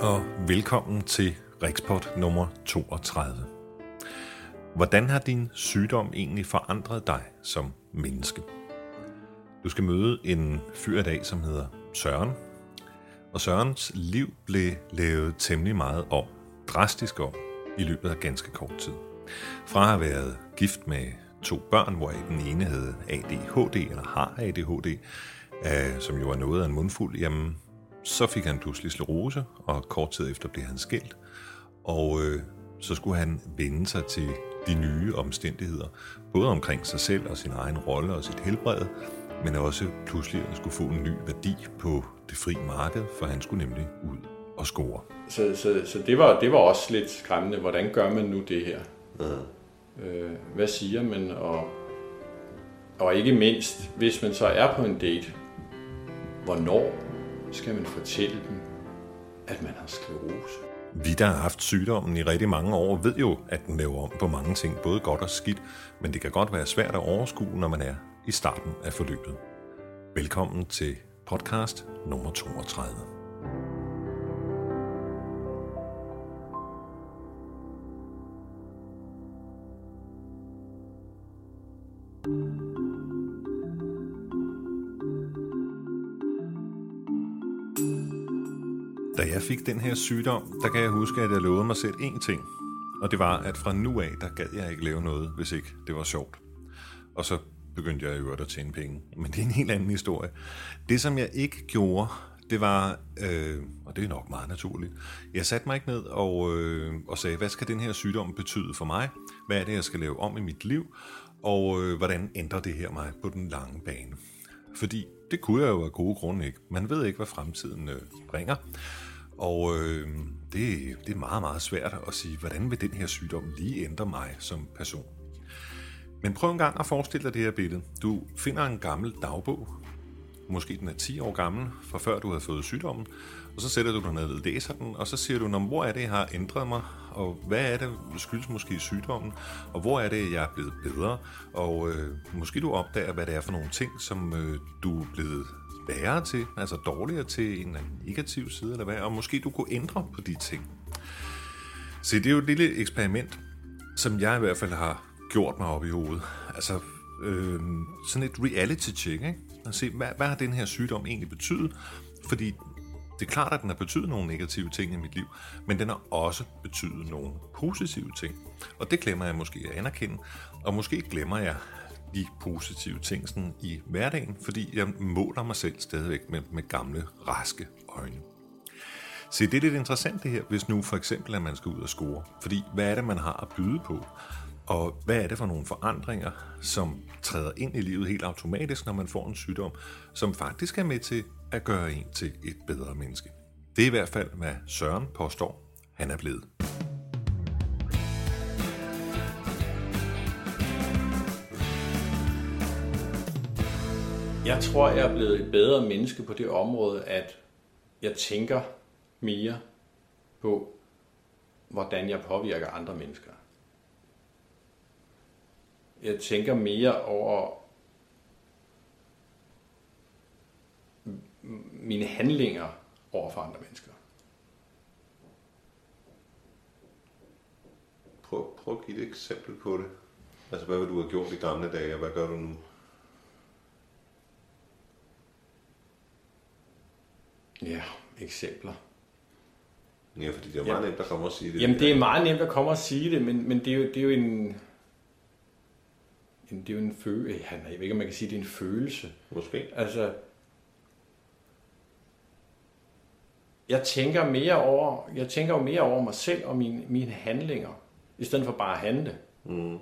og velkommen til Rikspot nummer 32. Hvordan har din sygdom egentlig forandret dig som menneske? Du skal møde en fyr i dag, som hedder Søren. Og Sørens liv blev lavet temmelig meget om, drastisk om, i løbet af ganske kort tid. Fra at have været gift med to børn, hvor den ene havde ADHD, eller har ADHD, øh, som jo er noget af en mundfuld, jamen så fik han pludselig sklerose, og kort tid efter blev han skilt. Og øh, så skulle han vende sig til de nye omstændigheder, både omkring sig selv og sin egen rolle og sit helbred, men også pludselig at skulle få en ny værdi på det fri marked, for han skulle nemlig ud og score. Så, så, så det, var, det var også lidt skræmmende. Hvordan gør man nu det her? Ja. Øh, hvad siger man? Og, og ikke mindst, hvis man så er på en date, hvornår skal man fortælle dem, at man har sklerose? Vi, der har haft sygdommen i rigtig mange år, ved jo, at den laver om på mange ting, både godt og skidt, men det kan godt være svært at overskue, når man er i starten af forløbet. Velkommen til podcast nummer 32. fik den her sygdom, der kan jeg huske, at jeg lovede mig selv én ting. Og det var, at fra nu af, der gad jeg ikke lave noget, hvis ikke det var sjovt. Og så begyndte jeg i øvrigt at tjene penge. Men det er en helt anden historie. Det, som jeg ikke gjorde, det var, øh, og det er nok meget naturligt, jeg satte mig ikke ned og, øh, og sagde, hvad skal den her sygdom betyde for mig? Hvad er det, jeg skal lave om i mit liv? Og øh, hvordan ændrer det her mig på den lange bane? Fordi det kunne jeg jo af gode grunde ikke. Man ved ikke, hvad fremtiden øh, bringer. Og øh, det, det er meget, meget svært at sige, hvordan vil den her sygdom lige ændre mig som person. Men prøv en gang at forestille dig det her billede. Du finder en gammel dagbog, måske den er 10 år gammel, fra før du havde fået sygdommen, og så sætter du dig ned og læser den, og så siger du, hvor er det, jeg har ændret mig, og hvad er det, skyldes måske sygdommen, og hvor er det, jeg er blevet bedre, og øh, måske du opdager, hvad det er for nogle ting, som øh, du er blevet værre til, altså dårligere til en negativ side, eller hvad, og måske du kunne ændre på de ting. Se, det er jo et lille eksperiment, som jeg i hvert fald har gjort mig op i hovedet. Altså øh, sådan et reality check, ikke? At se, hvad, hvad har den her sygdom egentlig betydet? Fordi det er klart, at den har betydet nogle negative ting i mit liv, men den har også betydet nogle positive ting. Og det glemmer jeg måske at anerkende, og måske glemmer jeg de positive ting sådan i hverdagen, fordi jeg måler mig selv stadigvæk med, med gamle, raske øjne. Se, det er lidt interessant det her, hvis nu for eksempel, at man skal ud og score. Fordi hvad er det, man har at byde på? Og hvad er det for nogle forandringer, som træder ind i livet helt automatisk, når man får en sygdom, som faktisk er med til at gøre en til et bedre menneske? Det er i hvert fald, hvad Søren påstår, han er blevet. Jeg tror, jeg er blevet et bedre menneske på det område, at jeg tænker mere på, hvordan jeg påvirker andre mennesker. Jeg tænker mere over mine handlinger over for andre mennesker. Prøv, prøv at give et eksempel på det. Altså, hvad vil du have gjort i gamle dage, og hvad gør du nu? Ja, eksempler. Ja, fordi det er meget Ja. nemt at komme og sige det. Jamen, det er meget nemt at komme og sige det, men, men det, er jo, det er jo en... en- Det er jo en følelse. Jeg ved ikke, om man kan sige, det er en følelse. Måske. Altså, jeg tænker mere over, jeg tænker jo mere over mig selv og mine, mine handlinger, i stedet for bare at handle. Mm.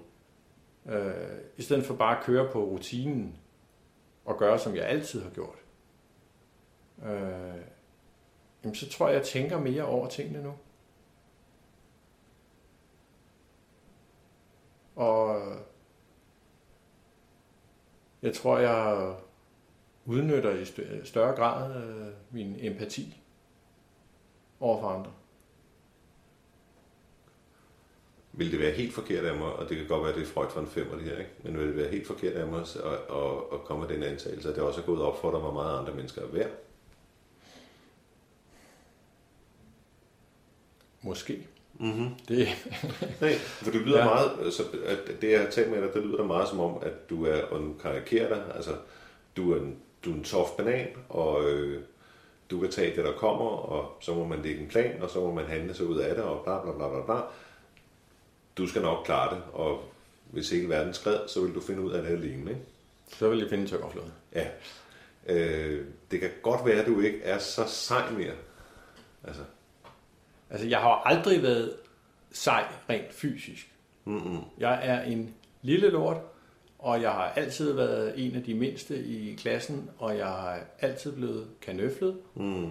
Øh, I stedet for bare at køre på rutinen og gøre, som jeg altid har gjort. Øh, jamen, så tror jeg, jeg tænker mere over tingene nu. Og jeg tror, jeg udnytter i større grad øh, min empati over for andre. Vil det være helt forkert af mig, og det kan godt være, at det er Freud for en femmer det her, ikke? men vil det være helt forkert af mig at, at, at komme med den antagelse, at det også er gået op for dig, hvor meget andre mennesker er værd? Måske. Mm-hmm. Det, Nej, for du lyder Ja. meget, så at det jeg har talt med dig, det lyder meget som om, at du er, og nu karikerer dig, altså, du er en, du er en tof banan, og øh, du kan tage det, der kommer, og så må man lægge en plan, og så må man handle sig ud af det, og bla bla bla bla bla. Du skal nok klare det, og hvis ikke verden skred, så vil du finde ud af det alene, ikke? så vil jeg finde tømmerflåden. Ja. Øh, det kan godt være, at du ikke er så sej mere. Altså, Altså, jeg har aldrig været sej rent fysisk. mm-mm. Jeg er en lille lort, og jeg har altid været en af de mindste i klassen, og jeg har altid blevet kanøflet. Mm.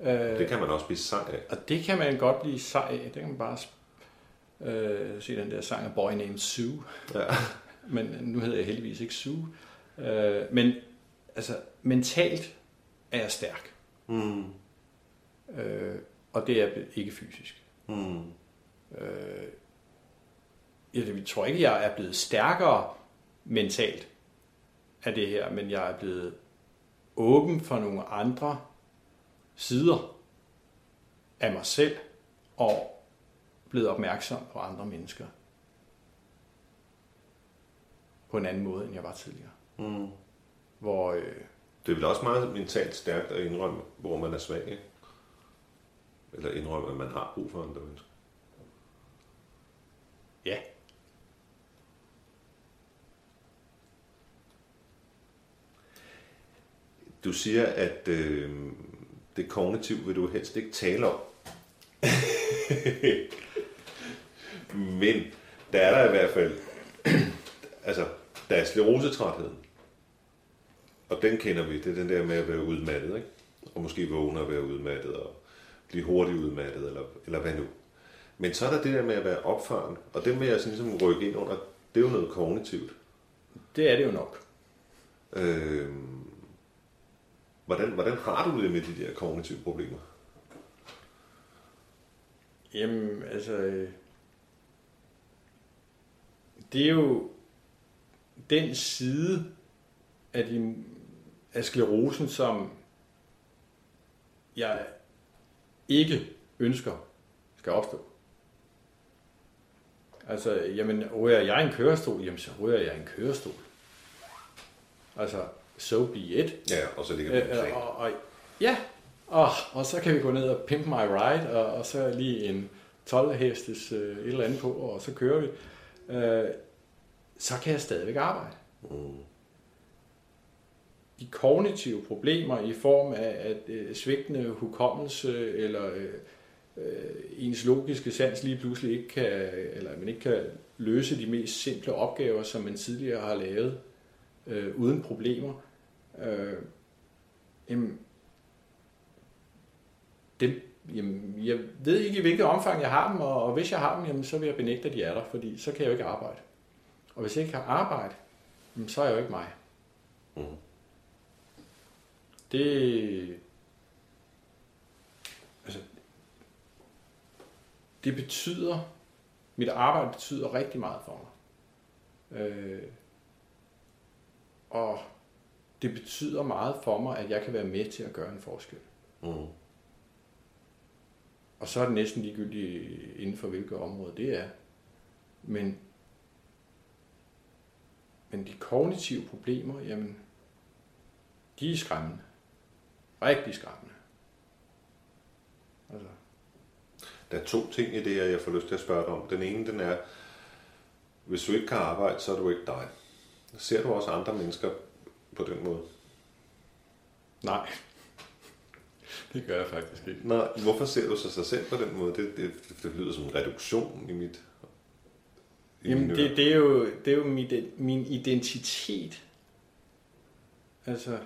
Øh, Det kan man også blive sej af. Og det kan man godt blive sej af. Det kan man bare øh, se den der sang af Boy Named Sue. Ja. Men nu hedder jeg heldigvis ikke Sue. Øh, men altså, mentalt er jeg stærk. Mm. Øh, og det er ikke fysisk. Mm. Øh, jeg tror ikke, jeg er blevet stærkere mentalt af det her, men jeg er blevet åben for nogle andre sider af mig selv, og blevet opmærksom på andre mennesker på en anden måde, end jeg var tidligere. Mm. Hvor, øh, Det er vel også meget mentalt stærkt at indrømme, hvor man er svag, ikke? Eller indrømme, at man har brug for andre mennesker. ja, Du siger, at øh, det kognitiv vil du helst ikke tale om. Men der er der i hvert fald, altså, der er sklerosetrætheden. Og den kender vi, det er den der med at være udmattet, ikke? Og måske vågne og være udmattet, og blive hurtigt udmattet, eller, eller hvad nu. Men så er der det der med at være opfaren, og det vil jeg sådan ligesom rykke ind under, det er jo noget kognitivt. det er det jo nok. Øh, hvordan, hvordan har du det med de der kognitive problemer? Jamen, altså... øh, Det er jo den side af, din, af sklerosen, som jeg ikke ønsker skal opstå. Altså, jamen, ryger jeg en kørestol, jamen så ryger jeg en kørestol. Altså, so be it. Ja, og så ligger du Øh, og, og, ja, og, og så kan vi gå ned og pimp my ride, og, og så lige en 12 hestes øh, et eller andet på, og så kører vi. Øh, så kan jeg stadigvæk arbejde. Mm. De kognitive problemer i form af at øh, svigtende hukommelse eller øh, øh, ens logiske sans lige pludselig ikke kan, eller man ikke kan løse de mest simple opgaver, som man tidligere har lavet øh, uden problemer. Øh, jamen, dem, jamen, jeg ved ikke i hvilket omfang jeg har dem, og, og hvis jeg har dem, jamen, så vil jeg benægte, at de er der, fordi så kan jeg jo ikke arbejde. Og hvis jeg ikke kan arbejde, jamen, så er jeg jo ikke mig. Mm. Det, altså, det betyder, mit arbejde betyder rigtig meget for mig. Øh, og det betyder meget for mig, at jeg kan være med til at gøre en forskel. Mm. Og så er det næsten ligegyldigt inden for hvilket område det er. Men, men de kognitive problemer, jamen, de er skræmmende. Rigtig skræmmende. Altså, Der er to ting i det her, jeg får lyst til at spørge dig om. Den ene, den er, hvis du ikke kan arbejde, så er du ikke dig. Ser du også andre mennesker på den måde? nej. det gør jeg faktisk ikke. Nej, hvorfor ser du så sig selv på den måde? Det, det, det lyder som en reduktion i mit... I Jamen, det, det er jo, det er jo min, min identitet. Altså,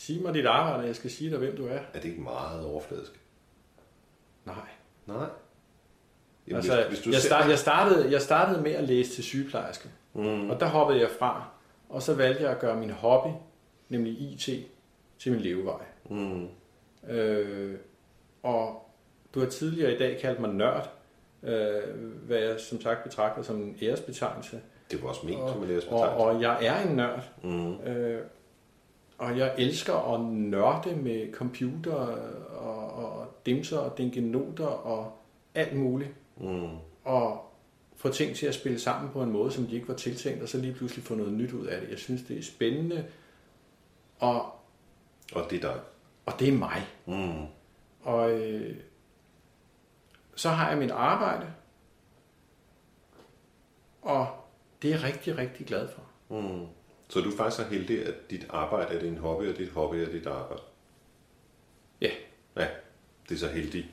sig mig dit arbejde, og jeg skal sige dig, hvem du er. Er det ikke meget overfladisk? Nej. Nej. Jamen, altså, hvis, hvis du jeg, start, jeg, startede, jeg startede med at læse til sygeplejerske, Mm. og der hoppede jeg fra, og så valgte jeg at gøre min hobby, nemlig IT, til min levevej. Mm. Øh, og du har tidligere i dag kaldt mig nørd, øh, hvad jeg som sagt betragter som en æresbetegnelse. Det var også ment Og- som en Og, og jeg er en nørd, Mm. øh, og jeg elsker at nørde med computer og, og dimser og dingenoter og alt muligt. Mm. Og få ting til at spille sammen på en måde, som de ikke var tiltænkt, og så lige pludselig få noget nyt ud af det. Jeg synes, det er spændende, og, Og det er dig. og det er mig. Mm. Og øh, så har jeg mit arbejde, og det er jeg rigtig, rigtig glad for. Mm. Så du er faktisk så heldig, at dit arbejde er din hobby, og dit hobby er dit arbejde. Ja, Ja, det er så heldigt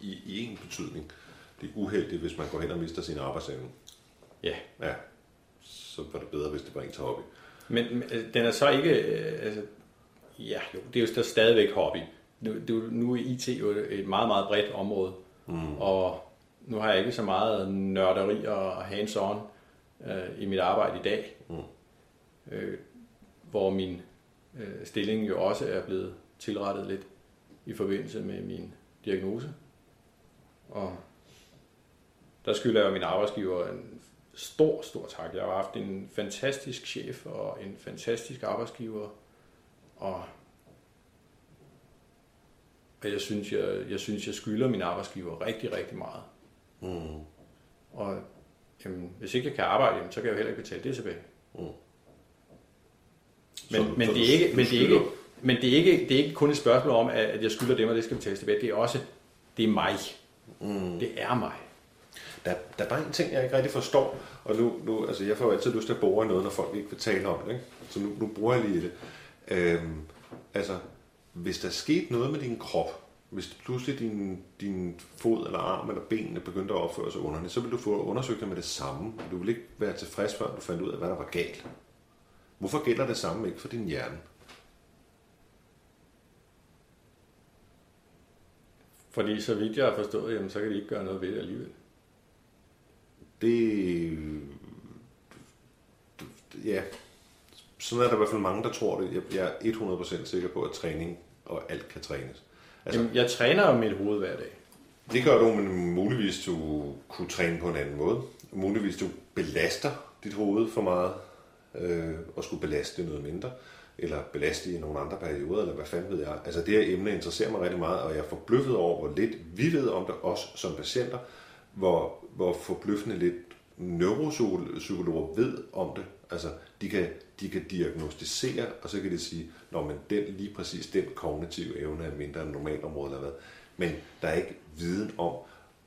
i, i en betydning. Det er uheldigt, hvis man går hen og mister sin arbejdsevne. ja. Ja, så var det bedre, hvis det var ens hobby. Men men, øh, den er så ikke... Øh, altså, ja, jo, det er jo stadigvæk hobby. Nu, det er nu er IT jo et meget, meget bredt område. Mm. Og nu har jeg ikke så meget nørderi og hands-on øh, i mit arbejde i dag. Mm. Øh, hvor min øh, stilling jo også er blevet tilrettet lidt i forbindelse med min diagnose. Og der skylder jeg min arbejdsgiver en stor, stor tak. Jeg har haft en fantastisk chef og en fantastisk arbejdsgiver. Og, og jeg, synes, jeg, jeg synes, jeg skylder min arbejdsgiver rigtig, rigtig meget. Mm. Og jamen, hvis ikke jeg kan arbejde, jamen, så kan jeg jo heller ikke betale det tilbage. Mm. Men, Så- men, det er ikke, men, det er ikke, men det er ikke, det er ikke kun et spørgsmål om, at jeg skylder dem, og det skal betales tilbage. Det er også, det er mig. Mm. Det er mig. Der, der er bare en ting, jeg ikke rigtig forstår, og nu, nu altså jeg får jo altid lyst til at bore noget, når folk ikke vil tale om det, ikke? så nu, nu bruger jeg lige det. Øhm, altså, hvis der skete noget med din krop, hvis pludselig din, din fod eller arm eller benene begyndte at opføre sig underligt, så vil du få undersøgt det med det samme. Du vil ikke være tilfreds, før du fandt ud af, hvad der var galt. Hvorfor gælder det samme ikke for din hjerne? Fordi så vidt jeg har forstået, jamen, så kan de ikke gøre noget ved det alligevel. Det... Ja, sådan er der i hvert fald mange, der tror det. Jeg- Jeg er 100% sikker på, at træning og alt kan trænes. Altså, Jamen, jeg træner jo mit hoved hver dag. det gør du, men muligvis du kunne træne på en anden måde. Muligvis du belaster dit hoved for meget, øh, og skulle belaste noget mindre, eller belaste i nogle andre perioder, eller hvad fanden ved jeg. Altså det her emne interesserer mig rigtig meget, og jeg er forbløffet over, hvor lidt vi ved om det, os som patienter, hvor, hvor forbløffende lidt neuropsykologer ved om det. Altså, de kan, de kan diagnostisere, og så kan de sige, når men den, lige præcis den kognitive evne er mindre end normalområdet eller hvad. Men der er ikke viden om,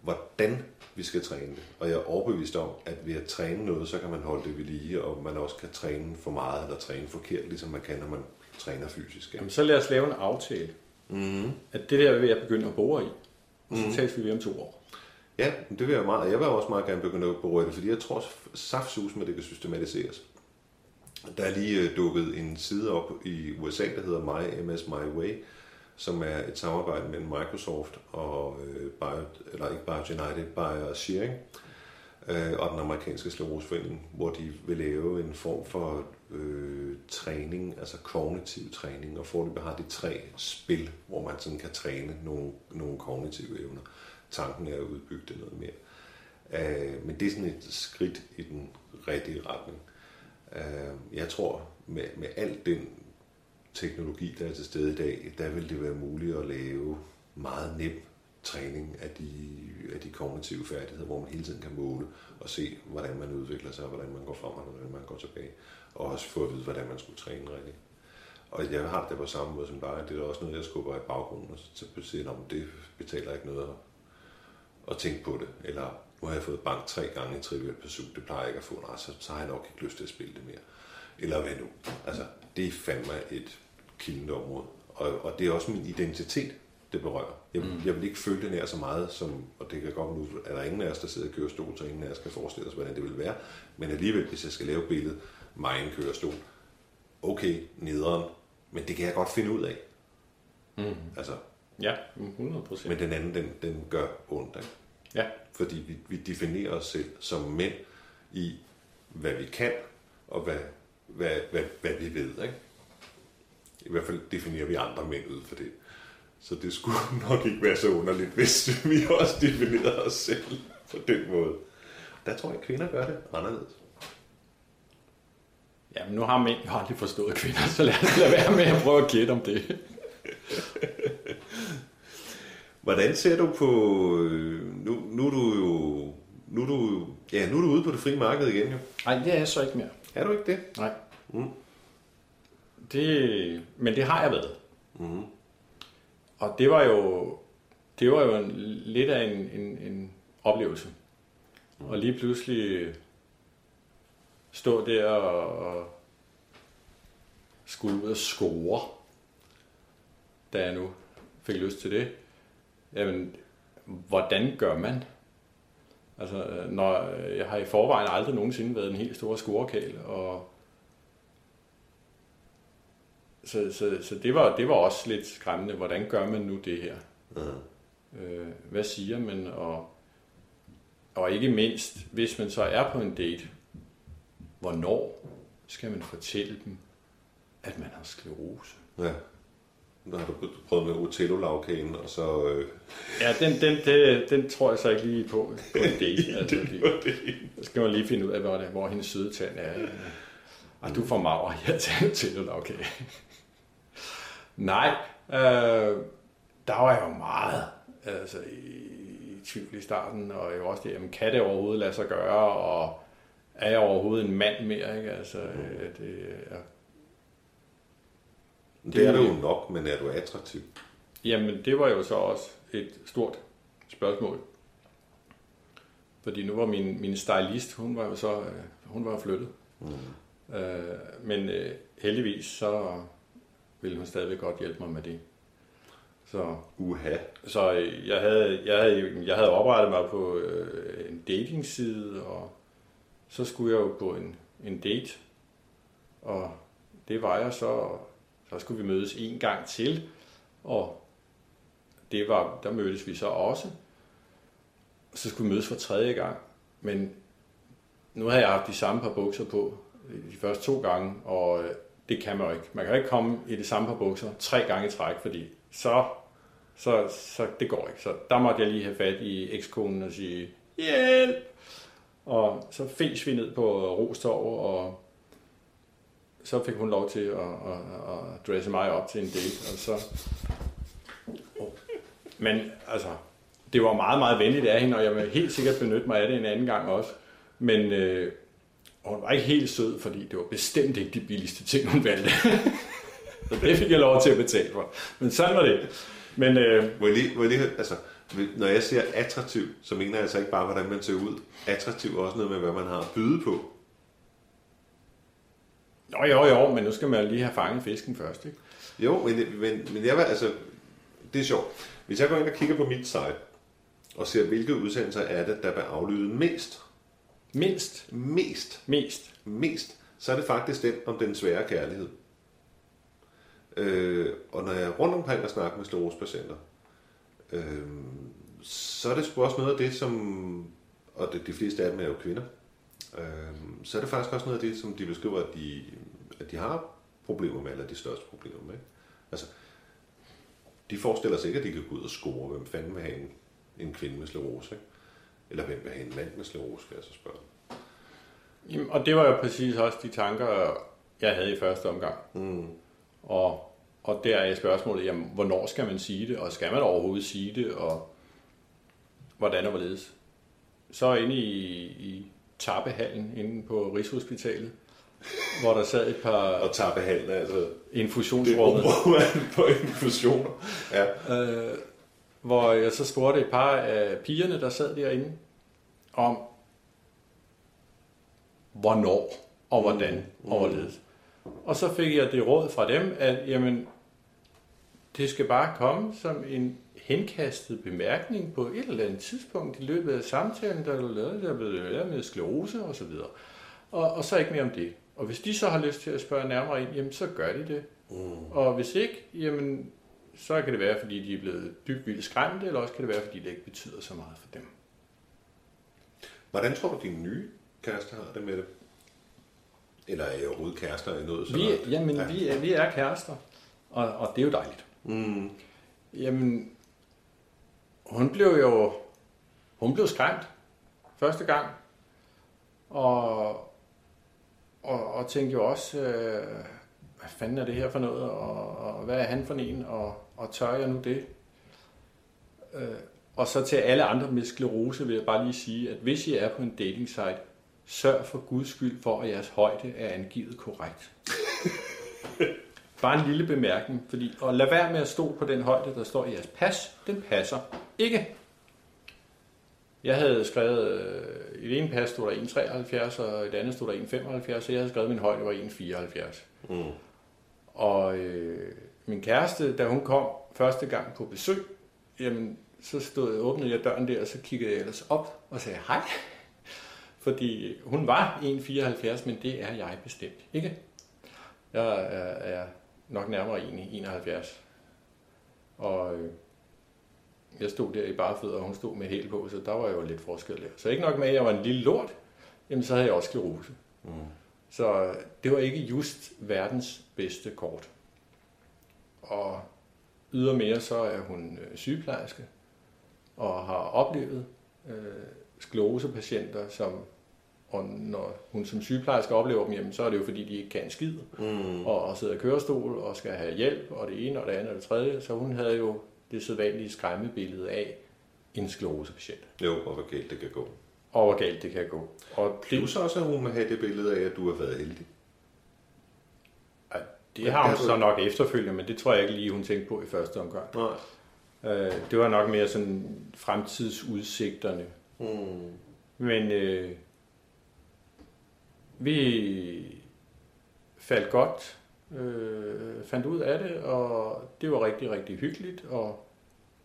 hvordan vi skal træne det. Og jeg er overbevist om, at ved at træne noget, så kan man holde det ved lige, og man også kan træne for meget eller træne forkert, ligesom man kan, når man træner fysisk. Jamen, så lad os lave en aftale. Mm-hmm. At det der vil jeg begynde at bore i. Så tales vi ved om to år. Ja, det vil jeg meget, og jeg vil også meget gerne begynde at berøre det, fordi jeg tror saftsus med det kan systematiseres. Der er lige øh, dukket en side op i USA, der hedder My MS My Way, som er et samarbejde mellem Microsoft og øh, Bio, eller ikke Bio United, Bio Shearing øh, og den amerikanske skleroseforening, hvor de vil lave en form for øh, træning, altså kognitiv træning, og forløbet har de tre spil, hvor man sådan kan træne nogle, nogle kognitive evner. Tanken er at udbygge det noget mere. Øh, men det er sådan et skridt i den rigtige retning. Øh, jeg tror, med, med alt den teknologi, der er til stede i dag, der vil det være muligt at lave meget nem træning af de, af de kognitive færdigheder, hvor man hele tiden kan måle og se, hvordan man udvikler sig, hvordan man går frem og hvordan man går tilbage. Og også få at vide, hvordan man skulle træne rigtigt. Og jeg har det på samme måde som dig. Det er også noget, jeg skubber i baggrunden, og så siger, om det betaler ikke noget at, at tænke på det. Eller nu har jeg fået bank tre gange i Trivial Pursuit, det plejer jeg ikke at få. Nej, så, så har jeg nok ikke lyst til at spille det mere. Eller hvad nu? Altså, det er fandme et kildende område. Og, og det er også min identitet, det berører. Jeg, mm. jeg vil ikke føle det nær så meget, som, og det kan godt nu, er der ingen af os, der sidder i kørestol, så ingen af os kan forestille os, hvordan det vil være. Men alligevel, hvis jeg skal lave billedet, mig en kørestol, okay, nederen, men det kan jeg godt finde ud af. Mm. Altså, Ja, 100 procent. men den anden, den, den gør ondt. Ikke? Ja. Fordi vi, vi definerer os selv som mænd i, hvad vi kan, og hvad, hvad, hvad, hvad vi ved. Ikke? I hvert fald definerer vi andre mænd ud for det. Så det skulle nok ikke være så underligt, hvis vi også definerede os selv på den måde. Der tror jeg, at kvinder gør det anderledes. Jamen, nu har mænd jo aldrig forstået kvinder, så lad os lade være med at prøve at gætte om det. Hvordan ser du på... øh, Nu, nu er du jo... Nu er du, ja, nu er du ude på det frie marked igen, jo. Nej, det er jeg så ikke mere. Er du ikke det? Nej. Mm. Det, men det har jeg været. Mm. Og det var jo, det var jo en, lidt af en, en, en oplevelse. Og lige pludselig stå der og, og skulle ud og score, da jeg nu fik lyst til det. Jamen, hvordan gør man? Altså, når jeg har i forvejen aldrig nogensinde været en helt stor scorekæl, og så, så, så det, var, det var også lidt skræmmende. Hvordan gør man nu det her? Øh, hvad siger man? Og, og ikke mindst, hvis man så er på en date, hvornår skal man fortælle dem, at man har sklerose? Ja. Nu har du prøvet med Otello-lavkagen, og så... Øh, Ja, den, den, den, den tror jeg så ikke lige på på en date. Altså, det, det. så skal man lige finde ud af, hvor, det, hvor hendes søde tand er. Og du får maver til det, okay. Nej, øh, der var jeg jo meget altså, i, i tvivl i starten, og jeg var også det, jamen, kan det overhovedet lade sig gøre, og er jeg overhovedet en mand mere, ikke? Altså, øh, det, er, Det er du jo nok, men er du attraktiv? Jamen, det var jo så også et stort spørgsmål. Fordi nu var min, min stylist, hun var jo så øh, hun var flyttet. Mm. Øh, men øh, heldigvis så ville hun stadigvæk godt hjælpe mig med det. Så, Uha. så øh, jeg, havde, jeg, havde, jeg havde oprettet mig på øh, en datingside, og så skulle jeg jo på en, en date. Og det var jeg så, så skulle vi mødes en gang til, og det var, der mødtes vi så også. Så skulle vi mødes for tredje gang, men nu havde jeg haft de samme par bukser på øh, de første to gange, og øh, det kan man jo ikke. Man kan ikke komme i det samme par bukser tre gange i træk, fordi så, så, så det går ikke. Så der måtte jeg lige have fat i ekskonen og sige, hjælp! Og så fes vi ned på Rostorv, og så fik hun lov til at, at, at dresse mig op til en date, og så... Men altså, det var meget, meget venligt af hende, og jeg vil helt sikkert benytte mig af det en anden gang også. Men øh, hun var ikke helt sød, fordi det var bestemt ikke de billigste ting, hun valgte. så det fik jeg lov til at betale for. Men sådan var det. Men øh, Må jeg lige, må jeg lige, altså, når jeg siger attraktiv, så mener jeg altså ikke bare, hvordan man ser ud. Attraktiv er også noget med, hvad man har at byde på jo, jo, jo, men nu skal man lige have fanget fisken først, ikke? Jo, men, men, men jeg vil, altså, det er sjovt. Hvis jeg går ind og kigger på mit site, og ser, hvilke udsendelser er det, der vil aflyde mest, Mindst, mest, mest. mest, så er det faktisk den om den svære kærlighed. Øh, og når jeg er rundt omkring og snakker med sklerosepatienter, øh, så er det sgu også noget af det, som, og det, de fleste af dem er jo kvinder, øh, så er det faktisk også noget af det, som de beskriver, at de, at de har problemer med, eller de største problemer med. Altså, de forestiller sig ikke, at de kan gå ud og score, hvem fanden vil have en, en kvinde med sklerose, ikke? Eller hvem vil have en mand med sklerose, skal jeg så spørge. Jamen, og det var jo præcis også de tanker, jeg havde i første omgang. Mm. Og, og der er spørgsmålet, jamen, hvornår skal man sige det, og skal man overhovedet sige det, og hvordan og hvorledes. Så inde i, i tappehallen inde på Rigshospitalet, hvor der sad et par Og tappehallen altså det infusionsrummet, område på infusioner. Ja. øh, hvor jeg så spurgte et par af pigerne, der sad derinde, om hvornår og hvordan og hvorledes. Og så fik jeg det råd fra dem, at jamen, det skal bare komme som en henkastet bemærkning på et eller andet tidspunkt i løbet af samtalen, der er lavet, der er blevet lavet med sklerose og så videre. Og, og så ikke mere om det. Og hvis de så har lyst til at spørge nærmere ind, jamen så gør de det. Mm. Og hvis ikke, jamen så kan det være, fordi de er blevet dybt vildt skræmte, eller også kan det være, fordi det ikke betyder så meget for dem. Hvordan tror du, din nye kæreste har det med det? Eller er I overhovedet kærester i noget? så Vi, jamen, Ja. vi, er, vi er kærester, og, og det er jo dejligt. Mm. Jamen, hun blev jo hun blev skræmt første gang. Og, og, og tænkte jo også, øh, hvad fanden er det her for noget, og, og hvad er han for en, og, og tør jeg nu det? Øh, og så til alle andre med sklerose vil jeg bare lige sige, at hvis I er på en dating site, sørg for guds skyld for, at jeres højde er angivet korrekt. Bare en lille bemærkning, fordi, og lad være med at stå på den højde, der står i jeres pas. Den passer ikke. Jeg havde skrevet, øh, i det ene pas stod der 1,73, og i det andet stod der 1,75, så jeg havde skrevet, at min højde var 1,74. Mm. Og øh, min kæreste, da hun kom første gang på besøg, jamen, så stod, åbnede jeg døren der, og så kiggede jeg ellers op og sagde hej. Fordi hun var 1,74, men det er jeg bestemt ikke. Jeg er, er nok nærmere 1,71. Og øh, jeg stod der i bare fødder, og hun stod med hæl på, så der var jo lidt forskel der. Så ikke nok med, at jeg var en lille lort, jamen så havde jeg også sklerose. Mm. Så det var ikke just verdens bedste kort. Og ydermere så er hun øh, sygeplejerske og har oplevet øh, sklerosepatienter, som og når hun som sygeplejerske oplever dem, jamen, så er det jo fordi, de ikke kan en skid, Mm. og, og sidder i kørestol og skal have hjælp, og det ene og det andet og det tredje. Så hun havde jo det sædvanlige skræmmebillede af en sklerosepatient, Jo, og hvor galt det kan gå. og hvor galt det kan gå. Og det, Plus også, at hun må have det billede af, at du har været heldig. det har hun så nok efterfølgende, men det tror jeg ikke lige, hun tænkte på i første omgang. Nej. Øh, det var nok mere sådan fremtidsudsigterne. Mm. Men øh, vi faldt godt, øh, fandt ud af det, og det var rigtig, rigtig hyggeligt, og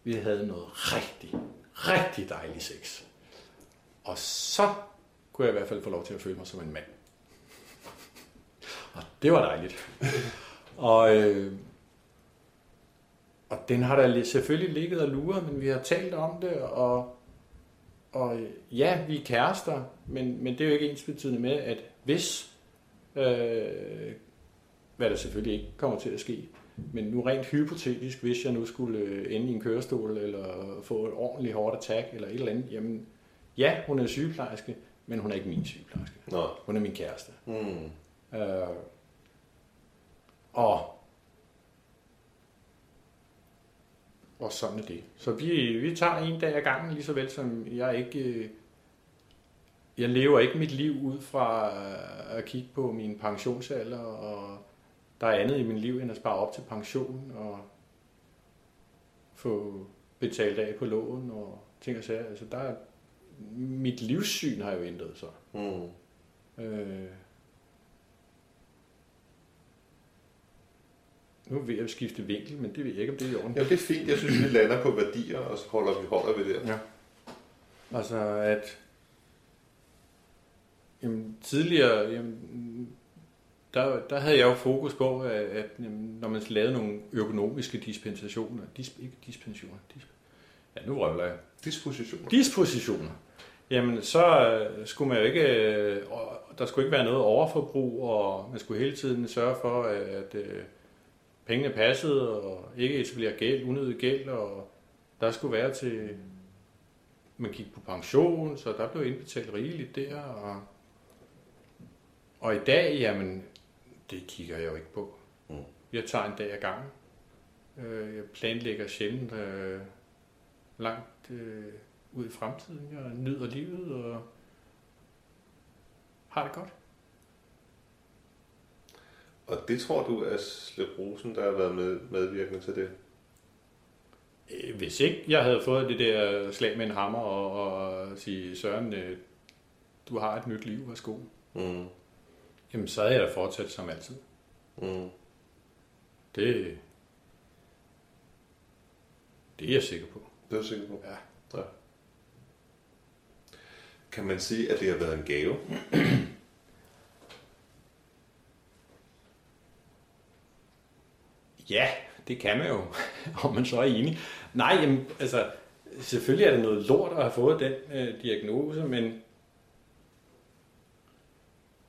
vi havde noget rigtig, rigtig dejlig sex. Og så kunne jeg i hvert fald få lov til at føle mig som en mand. Og det var dejligt. og, øh, og den har der selvfølgelig ligget og luret, men vi har talt om det, og, og ja, vi er kærester, men, men det er jo ikke ens betydende med, at hvis, øh, hvad der selvfølgelig ikke kommer til at ske, men nu rent hypotetisk, hvis jeg nu skulle øh, ende i en kørestol, eller få et ordentligt hårdt attack, eller et eller andet, jamen, ja, hun er sygeplejerske, men hun er ikke min sygeplejerske. Nå. Hun er min kæreste. Mm. Øh, og, og sådan er det. Så vi, vi tager en dag ad gangen, lige så vel som jeg ikke... Jeg lever ikke mit liv ud fra øh, at kigge på min pensionsalder, og der er andet i mit liv end at spare op til pension, og få betalt af på lån, og ting og sager. Altså, der er, mit livssyn har jo ændret sig. Mm. Øh, nu vi ved at skifte vinkel, men det ved jeg ikke, om det er i orden. Ja, det er fint. Jeg synes, vi lander på værdier, og så holder vi holder ved det. Ja. Altså, at jamen, tidligere, jamen, der, der havde jeg jo fokus på, at, at jamen, når man lavede nogle økonomiske dispensationer, dis, ikke dispensationer, dis, ja, nu røvler jeg, Dispositioner. dispositioner, jamen så øh, skulle man jo ikke, øh, og der skulle ikke være noget overforbrug, og man skulle hele tiden sørge for, at, at øh, pengene passede, og ikke etablere gæld, unødig gæld, og der skulle være til, man gik på pension, så der blev indbetalt rigeligt der, og, og i dag, jamen, det kigger jeg jo ikke på. Mm. Jeg tager en dag ad gangen. Øh, Jeg planlægger sjældent øh, langt øh, ud i fremtiden. Jeg nyder livet og har det godt. Og det tror du er Slip Rosen, der har været med, medvirkende til det? Øh, Hvis ikke jeg havde fået det der slag med en hammer og, og sige, Søren, øh, du har et nyt liv, værsgo. Mm. Jamen, så havde jeg da fortsat som altid. Mm. Det, det er jeg sikker på. Det er du sikker på? Ja. ja. Kan man sige, at det har været en gave? Ja, det kan man jo, om man så er enig. Nej, jamen, altså, selvfølgelig er det noget lort at have fået den øh, diagnose, men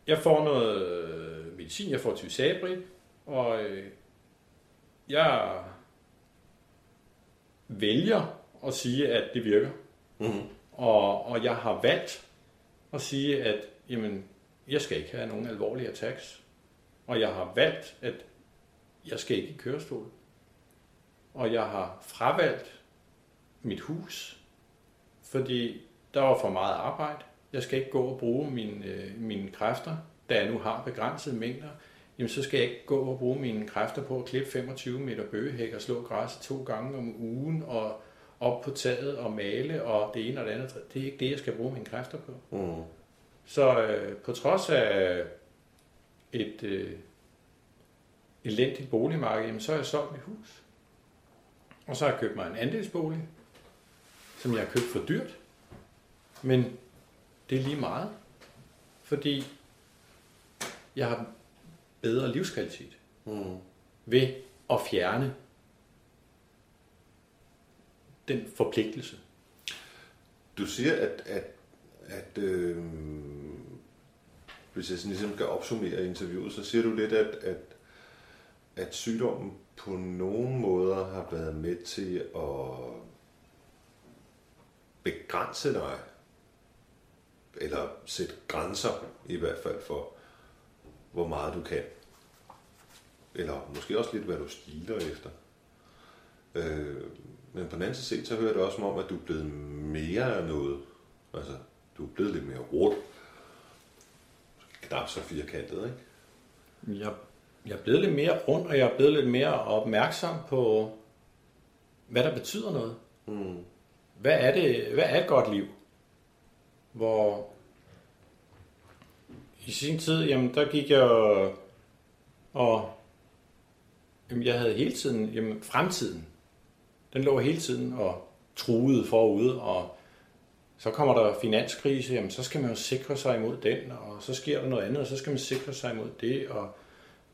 jeg får noget øh, medicin, jeg får Tysabri, og øh, jeg vælger at sige, at det virker. Mm. Og, og jeg har valgt at sige, at jamen, jeg skal ikke have nogen alvorlige attacks. Og jeg har valgt, at jeg skal ikke i kørestol. Og jeg har fravalgt mit hus, fordi der var for meget arbejde. Jeg skal ikke gå og bruge mine, øh, mine kræfter, da jeg nu har begrænsede mængder. Jamen, så skal jeg ikke gå og bruge mine kræfter på at klippe 25 meter bøgehæk og slå græsset to gange om ugen og op på taget og male og det ene og det andet. Det er ikke det, jeg skal bruge mine kræfter på. Mm. Så øh, på trods af et øh, elendigt boligmarked, jamen, så har jeg solgt mit hus. Og så har jeg købt mig en andelsbolig, som jeg har købt for dyrt. Men det er lige meget. Fordi jeg har bedre livskvalitet Mm. ved at fjerne den forpligtelse. Du siger, at, at, at øh, hvis jeg sådan ligesom skal opsummere interviewet, så siger du lidt, at, at, at sygdommen på nogle måder har været med til at begrænse dig, eller sætte grænser i hvert fald for, hvor meget du kan. Eller måske også lidt, hvad du stiler efter. Øh, men på den anden side, så hører det også om, at du er blevet mere af noget. Altså, du er blevet lidt mere rund. Knap så firkantet, ikke? Jeg, jeg er blevet lidt mere rundt, og jeg er blevet lidt mere opmærksom på, hvad der betyder noget. Mm. Hvad er det? Hvad er et godt liv? Hvor i sin tid, jamen der gik jeg og, og jamen, jeg havde hele tiden, jamen fremtiden, den lå hele tiden og truede forude, og så kommer der finanskrise, jamen så skal man jo sikre sig imod den, og så sker der noget andet, og så skal man sikre sig imod det, og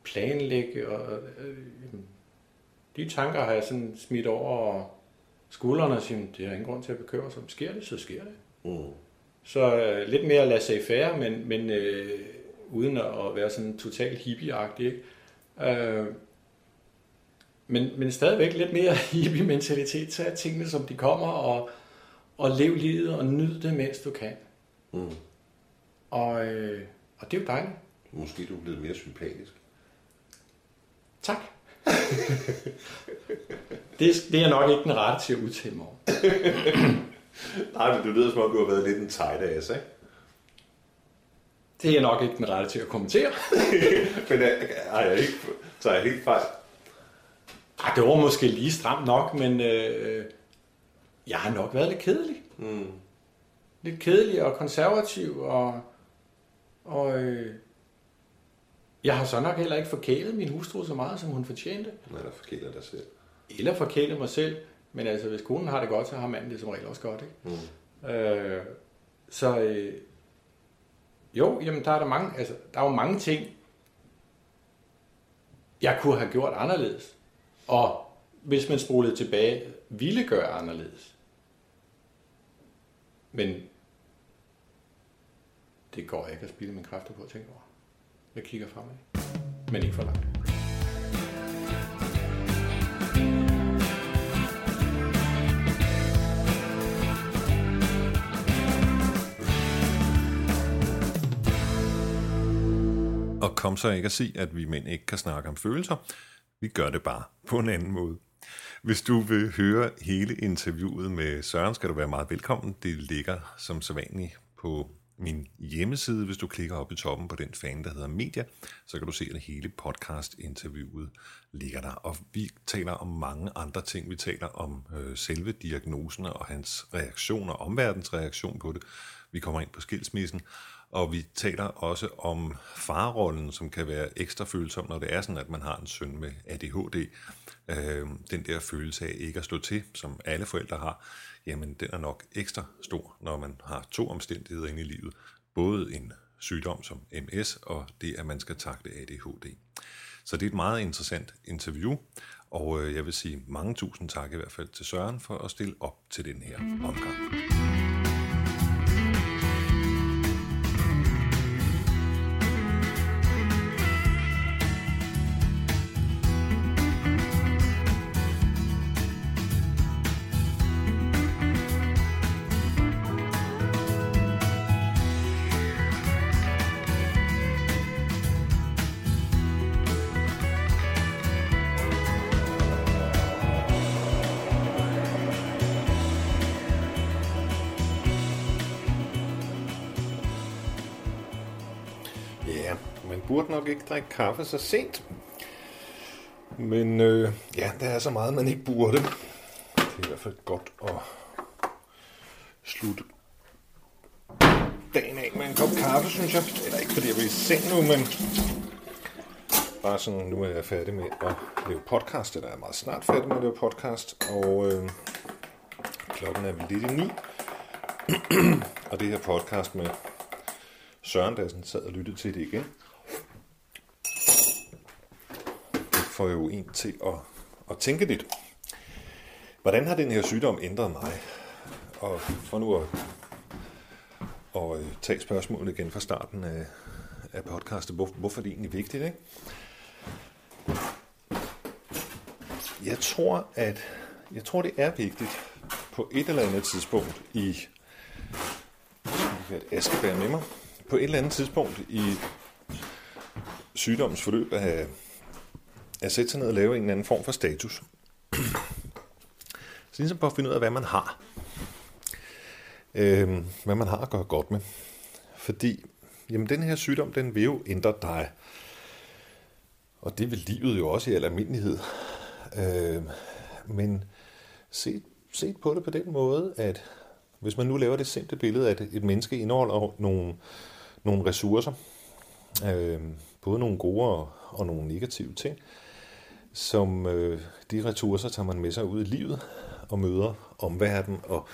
planlægge, og øh, jamen, de tanker har jeg sådan smidt over skuldrene og siger, det er ingen grund til at bekymre sig om. Sker det, så sker det. Mm. Så øh, lidt mere lade sig færre, men, men øh, uden at være sådan totalt hippie-agtig. Ikke? Øh, men, men stadigvæk lidt mere hippie-mentalitet. Tag tingene, som de kommer, og, og lev livet og nyd det, mens du kan. Mm. Og, øh, og det er jo dejligt. Måske du er blevet mere sympatisk. Tak. det, det er nok ikke den rette til at udtale mig om. Nej, men du lyder som om, du har været lidt en tight ass, ikke? Det er nok ikke den rette til at kommentere. men er, er jeg ikke, tager jeg helt fejl? Ej, det var måske lige stramt nok, men øh, jeg har nok været lidt kedelig. Mm. Lidt kedelig og konservativ, og, og øh, jeg har så nok heller ikke forkælet min hustru så meget, som hun fortjente. Nej, der forkæler dig selv. Eller forkælet mig selv. Men altså, hvis konen har det godt, så har manden det som regel også godt. Ikke? Mm. Øh, så øh, jo, jamen der er der mange, altså, der er jo mange ting, jeg kunne have gjort anderledes. Og hvis man spolede tilbage, ville gøre anderledes. Men det går ikke at spille mine kræfter på at tænke over. Jeg kigger fremad, men ikke for langt. Kom så ikke at sige, at vi mænd ikke kan snakke om følelser. Vi gør det bare på en anden måde. Hvis du vil høre hele interviewet med Søren, skal du være meget velkommen. Det ligger som sædvanligt på min hjemmeside. Hvis du klikker op i toppen på den fan, der hedder Media, så kan du se, at hele podcast-interviewet ligger der. Og vi taler om mange andre ting. Vi taler om øh, selve diagnosen og hans reaktioner, omverdens reaktion på det. Vi kommer ind på skilsmissen, og vi taler også om farrollen, som kan være ekstra følsom, når det er sådan, at man har en søn med ADHD. Øh, den der følelse af ikke at slå til, som alle forældre har, jamen den er nok ekstra stor, når man har to omstændigheder inde i livet. Både en sygdom som MS, og det, at man skal takle ADHD. Så det er et meget interessant interview, og øh, jeg vil sige mange tusind tak i hvert fald til Søren for at stille op til den her omgang. Burde nok ikke drikke kaffe så sent. Men øh, ja, der er så meget, man ikke burde. Det er i hvert fald godt at slutte dagen af med en kop kaffe, synes jeg. Eller ikke fordi jeg vil i seng nu, men bare sådan, nu er jeg færdig med at lave podcast, eller jeg er meget snart færdig med at lave podcast, og øh, klokken er vel lidt i ni. og det her podcast med Søren, der sådan sad og lyttede til det igen, det får jo en til at, at tænke lidt. Hvordan har den her sygdom ændret mig? Og for nu at, at øh, tage spørgsmålet igen fra starten af, af podcastet, hvor, hvorfor er det egentlig vigtigt, ikke? Jeg tror, at jeg tror, det er vigtigt på et eller andet tidspunkt i et askebær med mig, på et eller andet tidspunkt i sygdommens forløb af at sætte sig ned og lave en eller anden form for status. Så ligesom på at finde ud af, hvad man har. Øh, hvad man har at gøre godt med. Fordi jamen, den her sygdom, den vil jo ændre dig. Og det vil livet jo også i al almindelighed. Øh, men set, set på det på den måde, at hvis man nu laver det simple billede, at et menneske indeholder nogle, nogle ressourcer, øh, både nogle gode og, og nogle negative ting, som øh, de ressourcer tager man med sig ud i livet og møder omverdenen og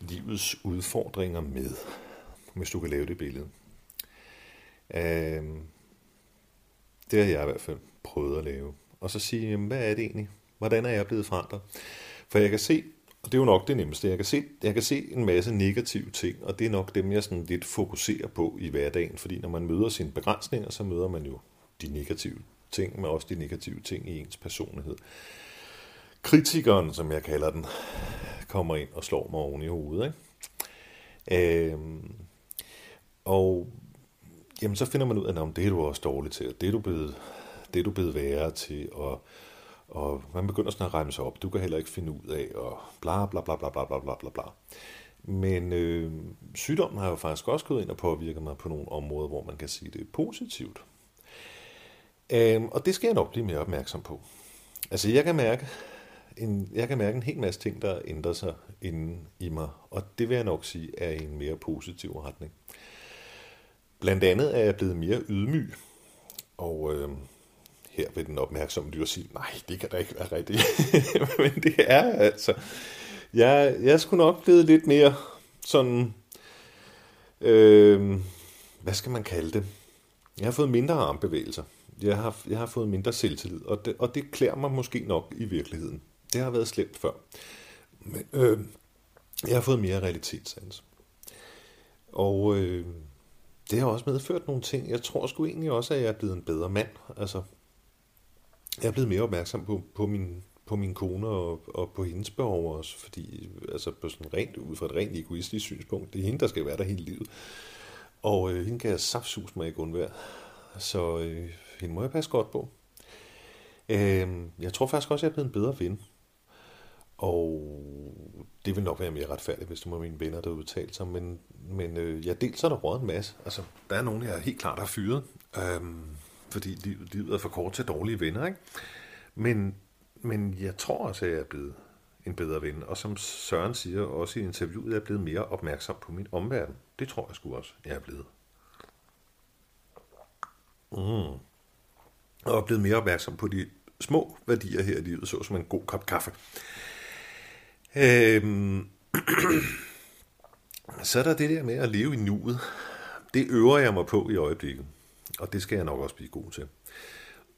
livets udfordringer med, hvis du kan lave det billede. Øh, det har jeg i hvert fald prøvet at lave. Og så sige, jamen, hvad er det egentlig? Hvordan er jeg blevet forandret? For jeg kan se, og det er jo nok det nemmeste, jeg kan se, jeg kan se en masse negative ting, og det er nok dem, jeg sådan lidt fokuserer på i hverdagen, fordi når man møder sine begrænsninger, så møder man jo de negative ting, men også de negative ting i ens personlighed. Kritikeren, som jeg kalder den, kommer ind og slår mig oven i hovedet. Ikke? Øhm, og jamen, så finder man ud af, at det er du også dårlig til, og det er du blevet, det er du blevet værre til, og, og man begynder sådan at regne sig op. Du kan heller ikke finde ud af, og bla bla bla bla bla bla bla bla bla. Men øh, sygdommen har jo faktisk også gået ind og påvirket mig på nogle områder, hvor man kan sige, det er positivt. Øhm, og det skal jeg nok blive mere opmærksom på. Altså jeg kan mærke, en, jeg kan mærke en hel masse ting, der ændrer sig inden i mig, og det vil jeg nok sige er i en mere positiv retning. Blandt andet er jeg blevet mere ydmyg, og øh, her vil den opmærksomme lytter sige, nej, det kan da ikke være rigtigt. Men det er altså, jeg, jeg er sgu nok blevet lidt mere sådan, øh, hvad skal man kalde det? Jeg har fået mindre armbevægelser. Jeg har, jeg har fået mindre selvtillid, og det, og det klæder mig måske nok i virkeligheden. Det har været slemt før. Men øh, jeg har fået mere realitetssans. Og øh, det har også medført nogle ting. Jeg tror sgu egentlig også, at jeg er blevet en bedre mand. Altså, jeg er blevet mere opmærksom på, på, min, på min kone og, og på hendes behov også, fordi altså på sådan rent, ud fra et rent egoistisk synspunkt, det er hende, der skal være der hele livet. Og øh, hende kan jeg saftsus mig ikke undvære. Så øh, hende må jeg passe godt på. Øh, jeg tror faktisk også, at jeg er blevet en bedre ven. Og det vil nok være mere retfærdigt, hvis det var mine venner, der udtalte sig. Men, men øh, jeg dels er der råd en masse. Altså, der er nogen, jeg helt klart har fyret. Øh, fordi livet, livet er for kort til dårlige venner, ikke? Men, men jeg tror også, at jeg er blevet en bedre ven. Og som Søren siger også i interviewet, jeg er blevet mere opmærksom på min omverden. Det tror jeg sgu også, jeg er blevet. Mm. Og er blevet mere opmærksom på de små værdier her i livet, såsom en god kop kaffe. Øhm, så er der det der med at leve i nuet. Det øver jeg mig på i øjeblikket, og det skal jeg nok også blive god til.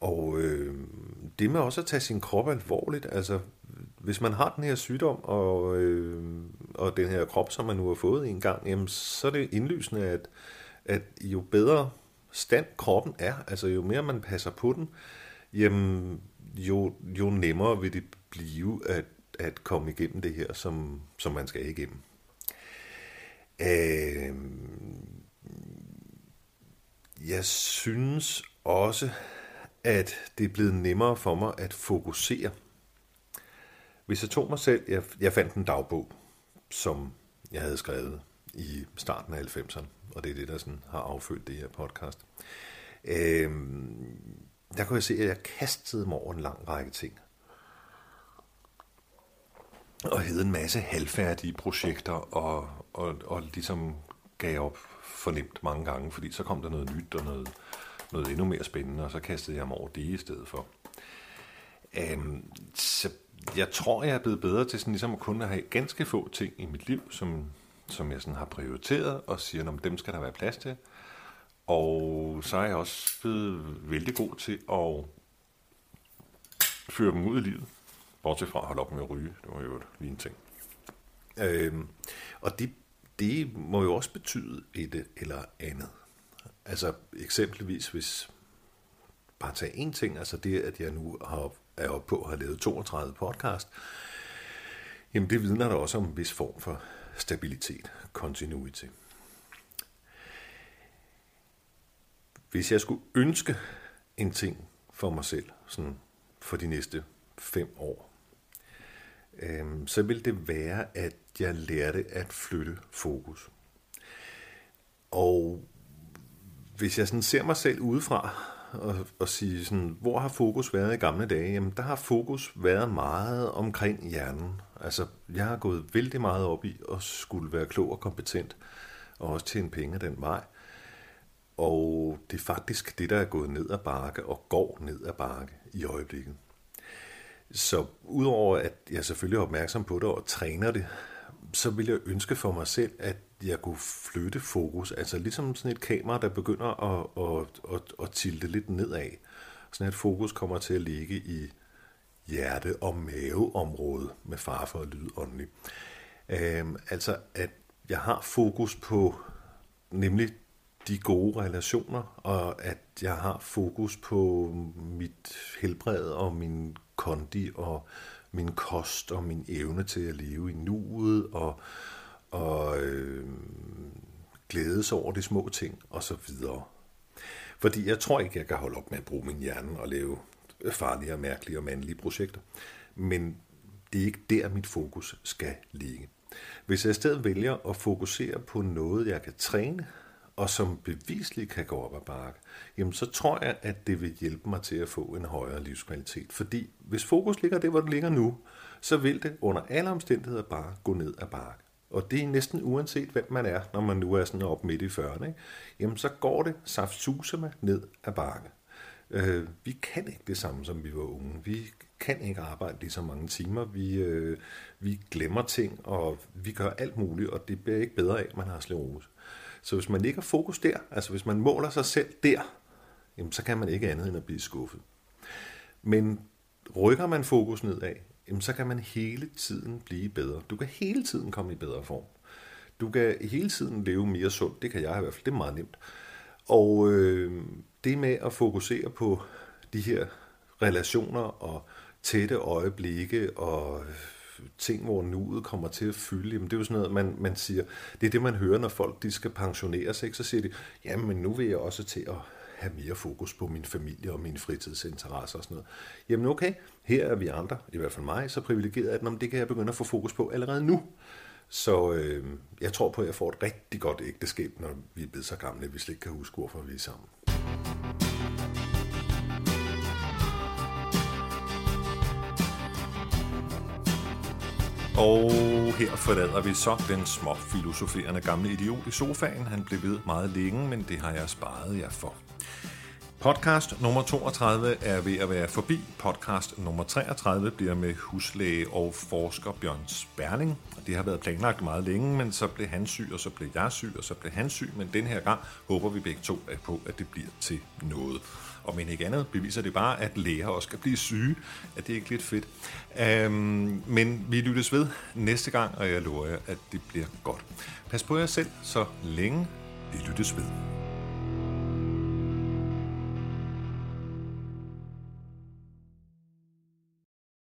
Og øh, det med også at tage sin krop alvorligt, altså hvis man har den her sygdom og, øh, og den her krop, som man nu har fået en gang, jamen, så er det indlysende, at, at jo bedre stand kroppen er, altså jo mere man passer på den, jamen, jo, jo nemmere vil det blive at at komme igennem det her, som, som man skal igennem. Øh, jeg synes også, at det er blevet nemmere for mig at fokusere. Hvis jeg tog mig selv, jeg, jeg fandt en dagbog, som jeg havde skrevet i starten af 90'erne, og det er det, der sådan har affødt det her podcast. Øh, der kunne jeg se, at jeg kastede mig over en lang række ting. Og havde en masse halvfærdige projekter, og, og, og ligesom gav op fornemt mange gange, fordi så kom der noget nyt og noget, noget endnu mere spændende, og så kastede jeg mig over det i stedet for. Øhm, så jeg tror, jeg er blevet bedre til sådan ligesom at kunne have ganske få ting i mit liv, som, som jeg sådan har prioriteret, og siger, at dem skal der være plads til. Og så er jeg også blevet vældig god til at føre dem ud i livet. Bortset fra at holde op med at ryge. Det var jo lige en ting. Øhm, og det, det må jo også betyde et eller andet. Altså eksempelvis, hvis bare tage en ting, altså det, at jeg nu har, er oppe på at have lavet 32 podcast, jamen det vidner der også om en vis form for stabilitet, continuity. Hvis jeg skulle ønske en ting for mig selv, sådan for de næste fem år, øh, så vil det være, at jeg lærte at flytte fokus. Og hvis jeg sådan ser mig selv udefra og, og sige, sådan, hvor har fokus været i gamle dage? Jamen, der har fokus været meget omkring hjernen. Altså, jeg har gået vældig meget op i at skulle være klog og kompetent, og også tjene penge den vej. Og det er faktisk det, der er gået ned ad bakke og går ned ad bakke i øjeblikket. Så udover at jeg selvfølgelig er opmærksom på det og træner det, så vil jeg ønske for mig selv, at jeg kunne flytte fokus. Altså ligesom sådan et kamera, der begynder at, at, at, at tilte lidt nedad. Sådan at fokus kommer til at ligge i hjerte- og maveområde, med far for at lyde åndelig. Øhm, altså at jeg har fokus på nemlig de gode relationer, og at jeg har fokus på mit helbred og min kondi og min kost og min evne til at leve i nuet og, og øh, glædes over de små ting og så videre. Fordi jeg tror ikke, jeg kan holde op med at bruge min hjerne og lave farlige og mærkelige og mandlige projekter. Men det er ikke der, mit fokus skal ligge. Hvis jeg i stedet vælger at fokusere på noget, jeg kan træne, og som bevisligt kan gå op ad bakke, jamen så tror jeg, at det vil hjælpe mig til at få en højere livskvalitet. Fordi hvis fokus ligger der, hvor det ligger nu, så vil det under alle omstændigheder bare gå ned ad bakke. Og det er næsten uanset, hvem man er, når man nu er sådan op midt i 40'erne. Ikke? Jamen så går det med ned ad bakke. Øh, vi kan ikke det samme, som vi var unge. Vi kan ikke arbejde lige så mange timer. Vi, øh, vi glemmer ting, og vi gør alt muligt, og det bliver ikke bedre af, at man har sklerose. Så hvis man ligger fokus der, altså hvis man måler sig selv der, jamen, så kan man ikke andet end at blive skuffet. Men rykker man fokus nedad, jamen, så kan man hele tiden blive bedre. Du kan hele tiden komme i bedre form. Du kan hele tiden leve mere sundt. Det kan jeg i hvert fald. Det er meget nemt. Og øh, det med at fokusere på de her relationer og tætte øjeblikke og ting, hvor nuet kommer til at fylde, jamen det er jo sådan noget, man, man siger, det er det, man hører, når folk de skal pensioneres, ikke? så siger de, jamen nu vil jeg også til at have mere fokus på min familie og mine fritidsinteresser og sådan noget. Jamen okay, her er vi andre, i hvert fald mig, så privilegeret, at det kan jeg begynde at få fokus på allerede nu. Så øh, jeg tror på, at jeg får et rigtig godt ægteskab, når vi er blevet så gamle, at vi slet ikke kan huske, hvorfor vi er sammen. Og her forlader vi så den små filosoferende gamle idiot i sofaen. Han blev ved meget længe, men det har jeg sparet jer for. Podcast nummer 32 er ved at være forbi. Podcast nummer 33 bliver med huslæge og forsker Bjørn Sperling. Det har været planlagt meget længe, men så blev han syg, og så blev jeg syg, og så blev han syg. Men den her gang håber vi begge to på, at det bliver til noget. Og men ikke andet beviser det bare, at læger også kan blive syge. At det er ikke lidt fedt. Um, men vi lyttes ved næste gang, og jeg lover jer, at det bliver godt. Pas på jer selv, så længe vi lyttes ved.